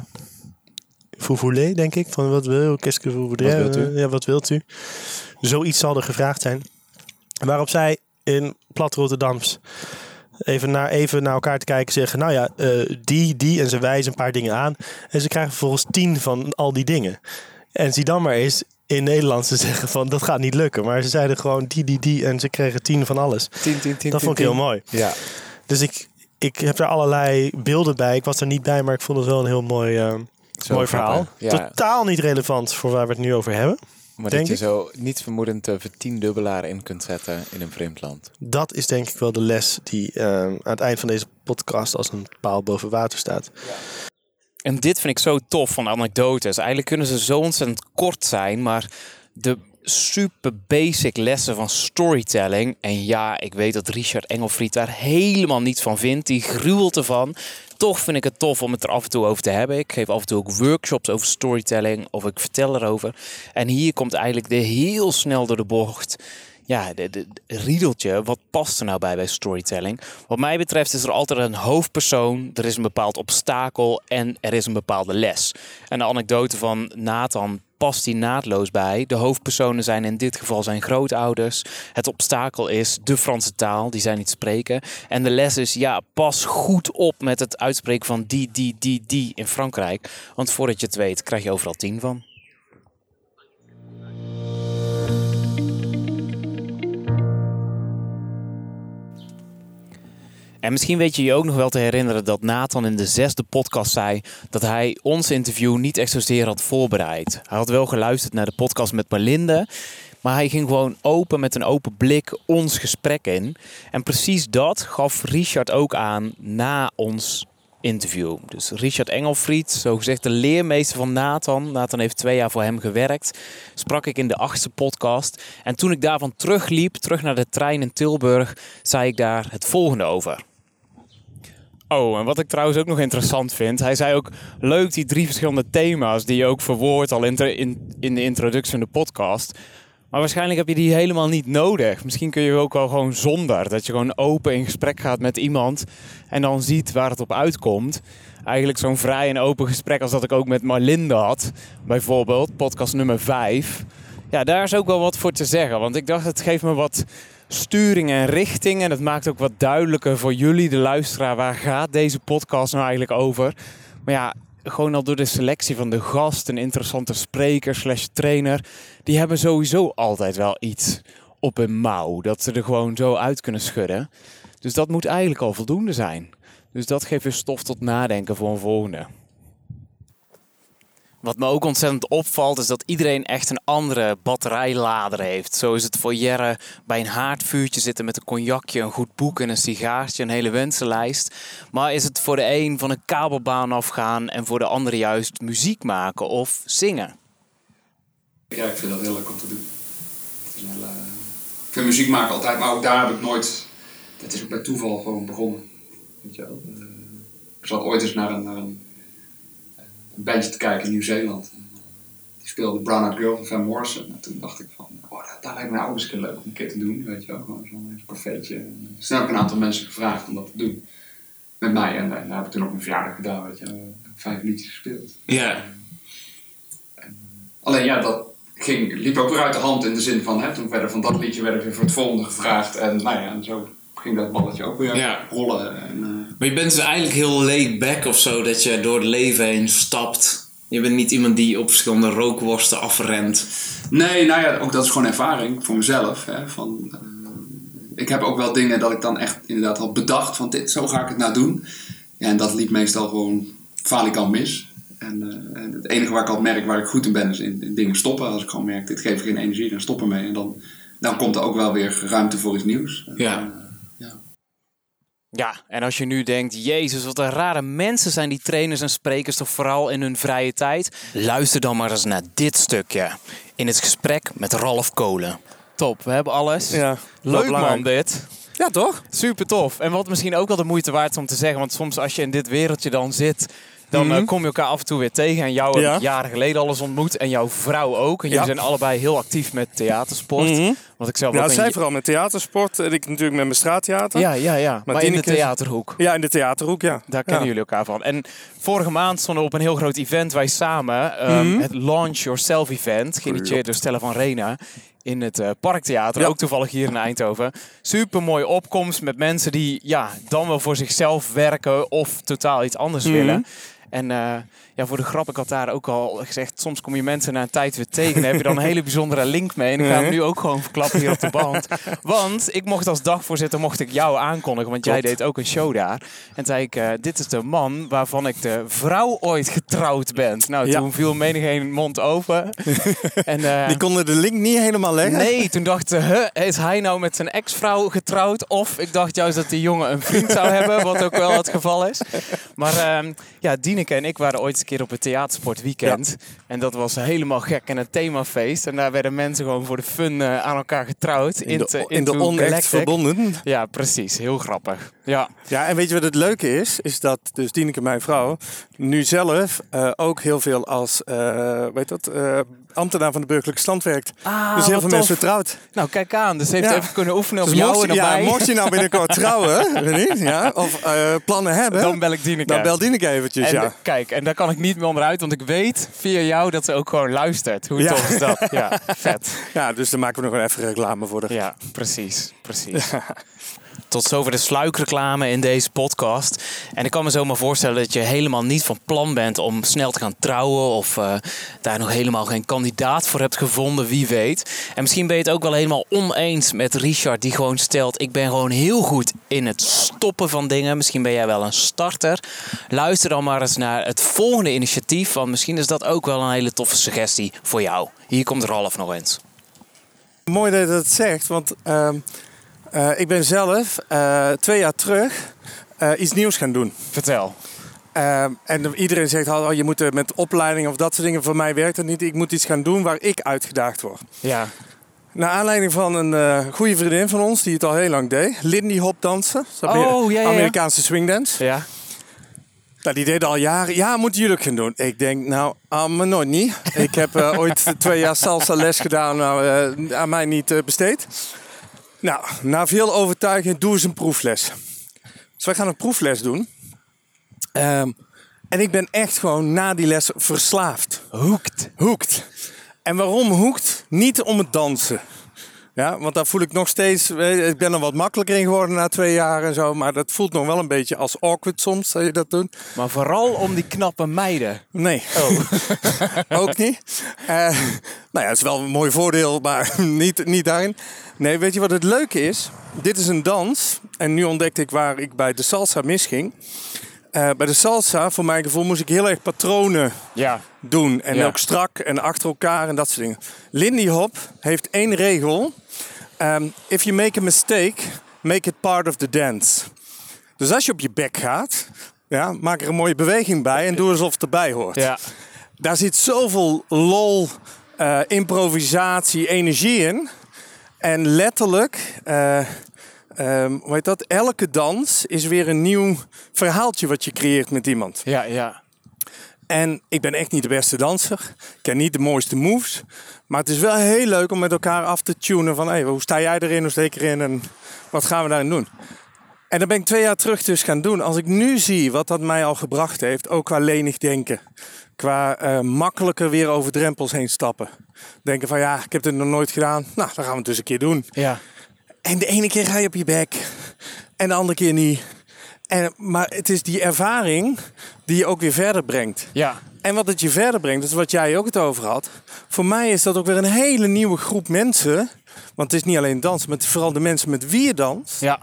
vous voulez, denk ik. Van wat wil Qu'est-ce que vous voudrez? Wat wilt u? Ja, wat wilt u? Zoiets zal er gevraagd zijn. Waarop zij in plat Rotterdams even naar, even naar elkaar te kijken zeggen... Nou ja, eh, die, die en ze wijzen een paar dingen aan. En ze krijgen vervolgens tien van al die dingen. En zie dan maar eens in Nederlands te zeggen van dat gaat niet lukken. Maar ze zeiden gewoon die, die, die en ze kregen tien van alles. 10, 10, 10. Dat vond ik heel mooi. Ja. Dus ik, ik heb daar allerlei beelden bij. Ik was er niet bij, maar ik vond het wel een heel mooi, eh, mooi verhaal. Ja, Totaal niet relevant voor waar we het nu over hebben. maar denk dat je ik. zo niet vermoedend uh, vertiendubbelaar in kunt zetten in een vreemd land. Dat is denk ik wel de les die eh, aan het eind van deze podcast als een paal boven water staat. En dit vind ik zo tof van anekdotes. Eigenlijk kunnen ze zo ontzettend kort zijn, maar de super basic lessen van storytelling. En ja, ik weet dat Richard Engelfried daar helemaal niets van vindt. Die gruwelt ervan. Toch vind ik het tof om het er af en toe over te hebben. Ik geef af en toe ook workshops over storytelling of ik vertel erover. En hier komt eigenlijk de heel snel door de bocht ja, de, de, de riedeltje, wat past er nou bij bij storytelling? Wat mij betreft is er altijd een hoofdpersoon, er is een bepaald obstakel en er is een bepaalde les. En de anekdote van Nathan past die naadloos bij. De hoofdpersonen zijn in dit geval zijn grootouders. Het obstakel is de Franse taal, die zij niet spreken. En de les is, ja, pas goed op met het uitspreken van die, die, die, die in Frankrijk. Want voordat je het weet, krijg je overal tien van. En misschien weet je je ook nog wel te herinneren dat Nathan in de zesde podcast zei dat hij ons interview niet echt zozeer had voorbereid. Hij had wel geluisterd naar de podcast met Marlinde, maar hij ging gewoon open met een open blik ons gesprek in. En precies dat gaf Richard ook aan na ons interview. Dus Richard Engelfried, zogezegd de leermeester van Nathan. Nathan heeft twee jaar voor hem gewerkt. Sprak ik in de achtste podcast. En toen ik daarvan terugliep, terug naar de trein in Tilburg, zei ik daar het volgende over. Oh, en wat ik trouwens ook nog interessant vind. Hij zei ook, leuk die drie verschillende thema's die je ook verwoordt al in, in, de introductie van de podcast. Maar waarschijnlijk heb je die helemaal niet nodig. Misschien kun je ook wel gewoon zonder. Dat je gewoon open in gesprek gaat met iemand en dan ziet waar het op uitkomt. Eigenlijk zo'n vrij en open gesprek als dat ik ook met Marlinde had. Bijvoorbeeld, podcast nummer 5. Ja, daar is ook wel wat voor te zeggen. Want ik dacht, het geeft me wat sturing en richting. En het maakt ook wat duidelijker voor jullie, de luisteraar, waar gaat deze podcast nou eigenlijk over. Maar ja, gewoon al door de selectie van de gast, een interessante spreker slash trainer. Die hebben sowieso altijd wel iets op hun mouw. Dat ze er gewoon zo uit kunnen schudden. Dus dat moet eigenlijk al voldoende zijn. Dus dat geeft weer stof tot nadenken voor een volgende. Wat me ook ontzettend opvalt is dat iedereen echt een andere batterijlader heeft. Zo is het voor Jerre bij een haardvuurtje zitten met een cognacje, een goed boek en een sigaartje, een hele wensenlijst. Maar is het voor de een van een kabelbaan afgaan en voor de andere juist muziek maken of zingen? Ja, ik vind dat heel leuk om te doen. Hele... Ik vind muziek maken altijd, maar ook daar heb ik nooit... Dat is ook bij toeval gewoon begonnen. Weet je wel. Eh, Ik zat ooit eens naar een, naar een, een bandje te kijken in Nieuw-Zeeland. Eh, Die speelde Brown Eyed Girl van Van Morrison. En toen dacht ik van, oh, dat, dat lijkt me nou ook eens een leuk om een keer te doen. Weet je wel, gewoon zo'n cafeetje. En, eh, Dus toen heb ik een aantal mensen gevraagd om dat te doen. Met mij. En, en daar heb ik toen op mijn verjaardag gedaan, weet je wel. Vijf liedjes gespeeld. Ja. Alleen ja, dat ging, liep ook weer uit de hand in de zin van, hè, toen werden van dat liedje werden weer voor het volgende gevraagd. En nou ja, en zo ging dat balletje ook weer Ja. rollen. En, eh, Maar je bent dus eigenlijk heel laid back of zo, dat je door het leven heen stapt Je bent niet iemand die op verschillende rookworsten afrent. Nee, nou ja, ook dat is gewoon ervaring voor mezelf. Hè, van, eh, ik heb ook wel dingen dat ik dan echt inderdaad had bedacht van dit, zo ga ik het nou doen. Ja, en dat liep meestal gewoon falikant mis. En, en het enige waar ik al merk waar ik goed in ben is in, in dingen stoppen. Als ik gewoon merk, dit geeft geen energie, dan stop ermee. En dan, dan komt er ook wel weer ruimte voor iets nieuws. Ja. Ja, en als je nu denkt, jezus, wat een rare mensen zijn die trainers en sprekers toch vooral in hun vrije tijd. Luister dan maar eens naar dit stukje. In het gesprek met Ralf Kolen. Top, we hebben alles. Ja, Leuk man dit. Ja, toch? Super tof. En wat misschien ook wel de moeite waard is om te zeggen, want soms als je in dit wereldje dan zit, dan Mhm. eh, kom je elkaar af en toe weer tegen. En jou heb ik jaren geleden alles ontmoet en jouw vrouw ook. En jullie zijn allebei heel actief met theatersport. Mhm. Want ik zelf Ja, een- zij vooral met theatersport. En ik natuurlijk met mijn straattheater. Ja, ja, ja. Maar, in de theaterhoek. Ja, in de theaterhoek, ja. Daar kennen Ja. jullie elkaar van. En vorige maand stonden we op een heel groot event, wij samen. ehm, Mhm. Het Launch Yourself event, geïnitieerd door Stella van Rena. In het eh, Parktheater, Ja. ook toevallig hier in Eindhoven. Super mooie opkomst met mensen die ja, dan wel voor zichzelf werken of totaal iets anders Mhm. willen. En eh, ja, voor de grap, ik had daar ook al gezegd, soms kom je mensen na een tijd weer tegen en heb je dan een hele bijzondere link mee. En ik ga hem nu ook gewoon verklappen hier op de band. Want ik mocht als dagvoorzitter mocht ik jou aankondigen, want jij deed ook een show daar. En zei ik, eh, dit is de man waarvan ik de vrouw ooit getrouwd ben. Nou, Ja. toen viel menigeen mond open. en, eh, Die konden de link niet helemaal leggen. Nee, toen dacht ze, huh, is hij nou met zijn ex-vrouw getrouwd? Of ik dacht juist dat die jongen een vriend zou hebben, wat ook wel het geval is. Maar ehm, ja, Dieneke en ik waren ooit een keer op het theatersportweekend. En dat was helemaal gek en een themafeest. En daar werden mensen gewoon voor de fun eh, aan elkaar getrouwd. In de, in de onecht verbonden. Ja, precies. Heel grappig. Ja. Ja, en weet je wat het leuke is? Is dat dus Dieneke, mijn vrouw, nu zelf eh, ook heel veel als eh, weet dat, ambtenaar van de burgerlijke stand werkt. Ah, dus heel veel tof. mensen trouwt. Nou, kijk aan. Dus heeft Ja. even kunnen oefenen op Dus jou mocht, en op ja, mij. mocht je nou binnenkort trouwen, weet ja, of eh, plannen hebben, Dan bel ik Dieneke. dan bel Dieneke eventjes. En ja. kijk, en daar kan ik niet meer onderuit, want ik weet via jou dat ze ook gewoon luistert. Hoe tof is dat? Ja, vet. ja, dus dan maken we nog wel even reclame voor de. Ja, precies. precies. Tot zover de sluikreclame in deze podcast. En ik kan me zomaar voorstellen dat je helemaal niet van plan bent om snel te gaan trouwen. Of eh, daar nog helemaal geen kandidaat voor hebt gevonden, wie weet. En misschien ben je het ook wel helemaal oneens met Richard, die gewoon stelt: Ik ben gewoon heel goed in het stoppen van dingen. Misschien ben jij wel een starter. Luister dan maar eens naar het volgende initiatief. Want misschien is dat ook wel een hele toffe suggestie voor jou. Hier komt Ralf nog eens. Mooi dat je dat zegt, want ehm, eh, ik ben zelf eh, twee jaar terug eh, iets nieuws gaan doen. Vertel. En iedereen zegt, oh, je moet met opleiding of dat soort dingen. Voor mij werkt dat niet. Ik moet iets gaan doen waar ik uitgedaagd word. Ja. Naar aanleiding van een goede vriendin van ons, die het al heel lang deed. Lindy Hop dansen. Oh, ja, ja. Amerikaanse swingdance. Ja. Nou, die deed al jaren. Ja, moeten jullie ook gaan doen. Ik denk, nou, aan me nooit niet. Ik heb ooit twee jaar salsa les gedaan, nou, eh, aan mij niet besteed. Nou, na veel overtuiging, doe eens een proefles. Dus wij gaan een proefles doen. Ehm, en ik ben echt gewoon na die les verslaafd. Hoekt. Hoekt. En waarom hoekt? Niet om het dansen. Ja, want daar voel ik nog steeds. Ik ben er wat makkelijker in geworden na twee jaar en zo. Maar dat voelt nog wel een beetje als awkward soms dat je dat doet. Maar vooral om die knappe meiden. Nee. Oh. Ook niet. Eh, nou ja, het is wel een mooi voordeel, maar niet, niet daarin. Nee, weet je wat het leuke is? Dit is een dans. En nu ontdekte ik waar ik bij de salsa misging. Eh, bij de salsa, voor mijn gevoel, moest ik heel erg patronen Ja. doen. En Ja. ook strak en achter elkaar en dat soort dingen. Lindy Hop heeft één regel. Ehm, if you make a mistake, make it part of the dance. Dus als je op je bek gaat, ja, maak er een mooie beweging bij en doe alsof het erbij hoort. Ja. Daar zit zoveel lol, eh, improvisatie, energie in. En letterlijk, eh, ehm, hoe heet dat? Elke dans is weer een nieuw verhaaltje wat je creëert met iemand. Ja, ja. En ik ben echt niet de beste danser. Ik ken niet de mooiste moves. Maar het is wel heel leuk om met elkaar af te tunen van... Hey, hoe sta jij erin, hoe sta ik erin en wat gaan we daarin doen? En dat ben ik twee jaar terug dus gaan doen. Als ik nu zie wat dat mij al gebracht heeft, ook qua lenig denken. Qua eh, makkelijker weer over drempels heen stappen. Denken van ja, ik heb het nog nooit gedaan. Nou, dan gaan we het dus een keer doen. Ja. En de ene keer ga je op je bek. En de andere keer niet. En, maar het is die ervaring die je ook weer verder brengt. Ja. En wat het je verder brengt, dat is wat jij ook het over had. Voor mij is dat ook weer een hele nieuwe groep mensen. Want het is niet alleen dansen, maar vooral de mensen met wie je danst. Ja.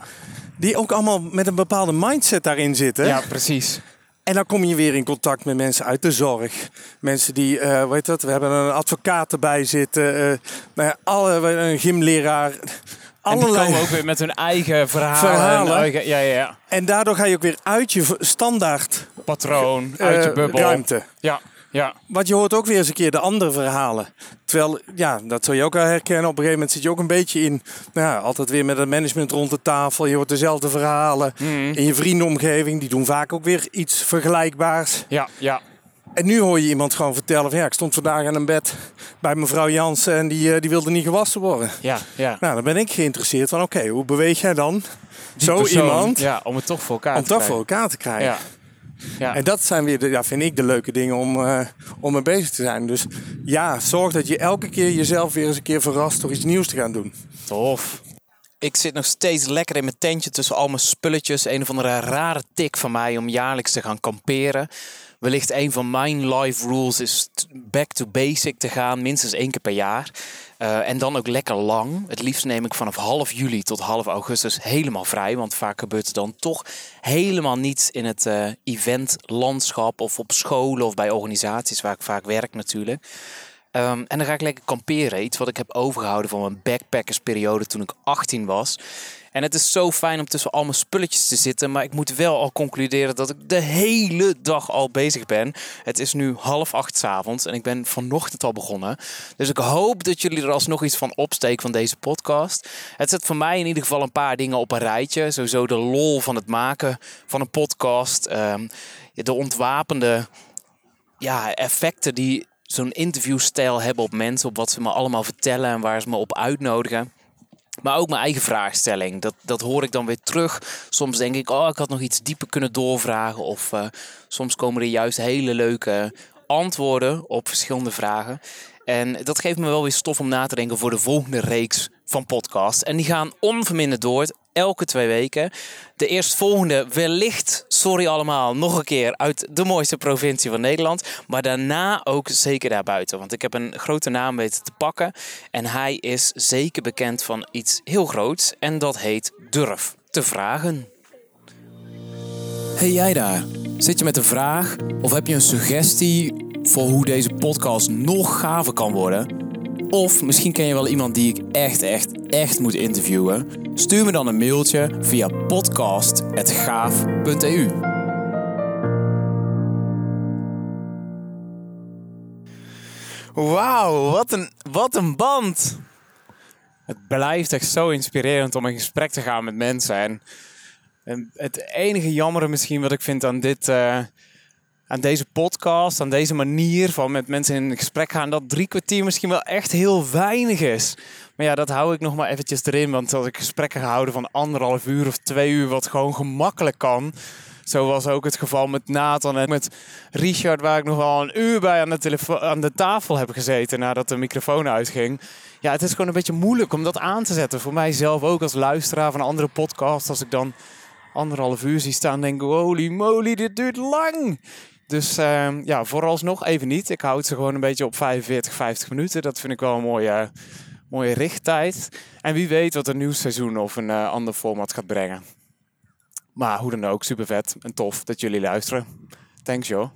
Die ook allemaal met een bepaalde mindset daarin zitten. Ja, precies. En dan kom je weer in contact met mensen uit de zorg. Mensen die, eh weet dat, we hebben een advocaat erbij zitten. ja, alle, een gymleraar. En die Allerlei. komen ook weer met hun eigen verhalen. Verhalen. En eigen, ja, ja, ja. En daardoor ga je ook weer uit je standaard Patroon, uit je eh, bubbel. ruimte. Ja, ja. Want je hoort ook weer eens een keer de andere verhalen. Terwijl, ja, dat zul je ook wel herkennen. Op een gegeven moment zit je ook een beetje in... Nou ja, altijd weer met het management rond de tafel. Je hoort dezelfde verhalen. Mhm. In je vriendenomgeving, die doen vaak ook weer iets vergelijkbaars. Ja, ja. En nu hoor je iemand gewoon vertellen van... Ja, ik stond vandaag aan een bed bij mevrouw Jansen... en die, eh, die wilde niet gewassen worden. Ja, ja. Nou, dan ben ik geïnteresseerd van... Oké, hoe beweeg jij dan Die zo persoon, iemand... Ja, om het toch voor elkaar om te krijgen. voor elkaar te krijgen? Ja. Ja. En dat zijn weer, de, ja, vind ik, de leuke dingen om, eh, om mee bezig te zijn. Dus ja, zorg dat je elke keer jezelf weer eens een keer verrast door iets nieuws te gaan doen. Tof. Ik zit nog steeds lekker in mijn tentje tussen al mijn spulletjes. Een of andere rare tik van mij om jaarlijks te gaan kamperen. Wellicht een van mijn life rules is back to basic te gaan, minstens één keer per jaar. Eh, en dan ook lekker lang. Het liefst neem ik vanaf half juli tot half augustus helemaal vrij. Want vaak gebeurt het dan toch helemaal niets in het eh, eventlandschap of op scholen of bij organisaties waar ik vaak werk natuurlijk. Ehm, en dan ga ik lekker kamperen. Iets wat ik heb overgehouden van mijn backpackersperiode toen ik 18 was. En het is zo fijn om tussen al mijn spulletjes te zitten. Maar ik moet wel al concluderen dat ik de hele dag al bezig ben. Het is nu half acht 's avonds en ik ben vanochtend al begonnen. Dus ik hoop dat jullie er alsnog iets van opsteken van deze podcast. Het zet voor mij in ieder geval een paar dingen op een rijtje. Sowieso de lol van het maken van een podcast. ehm, de ontwapende ja, effecten die zo'n interviewstijl hebben op mensen, op wat ze me allemaal vertellen en waar ze me op uitnodigen. Maar ook mijn eigen vraagstelling. Dat, dat hoor ik dan weer terug. Soms denk ik, oh, ik had nog iets dieper kunnen doorvragen. Of eh, soms komen er juist hele leuke antwoorden op verschillende vragen. En dat geeft me wel weer stof om na te denken voor de volgende reeks van podcasts. En die gaan onverminderd door, elke twee weken. De eerstvolgende wellicht, sorry allemaal, nog een keer uit de mooiste provincie van Nederland. Maar daarna ook zeker daarbuiten. Want ik heb een grote naam weten te pakken. En hij is zeker bekend van iets heel groots. En dat heet Durf te vragen. Hey jij daar, zit je met een vraag of heb je een suggestie voor hoe deze podcast nog gaver kan worden? Of misschien ken je wel iemand die ik echt, echt, echt moet interviewen? Stuur me dan een mailtje via podcast.gaaf.eu. Wauw, wat een, wat een band! Het blijft echt zo inspirerend om in gesprek te gaan met mensen. En, en het enige jammere misschien wat ik vind aan dit, eh, aan deze podcast, aan deze manier van met mensen in gesprek gaan, dat drie kwartier misschien wel echt heel weinig is. Maar ja, dat hou ik nog maar eventjes erin, want als ik gesprekken ga houden van anderhalf uur of twee uur, wat gewoon gemakkelijk kan. Zo was ook het geval met Nathan en met Richard, waar ik nog wel een uur bij aan de, aan de tafel heb gezeten nadat de microfoon uitging. Ja, het is gewoon een beetje moeilijk om dat aan te zetten. Voor mijzelf ook als luisteraar van andere podcasts. Als ik dan anderhalf uur zie staan, denk ik, holy moly, dit duurt lang. Dus ehm, ja, vooralsnog even niet. Ik houd ze gewoon een beetje op 45, 50 minuten. Dat vind ik wel een mooie, mooie richttijd. En wie weet wat een nieuw seizoen of een eh, ander format gaat brengen. Maar hoe dan ook, super vet en tof dat jullie luisteren. Thanks joh.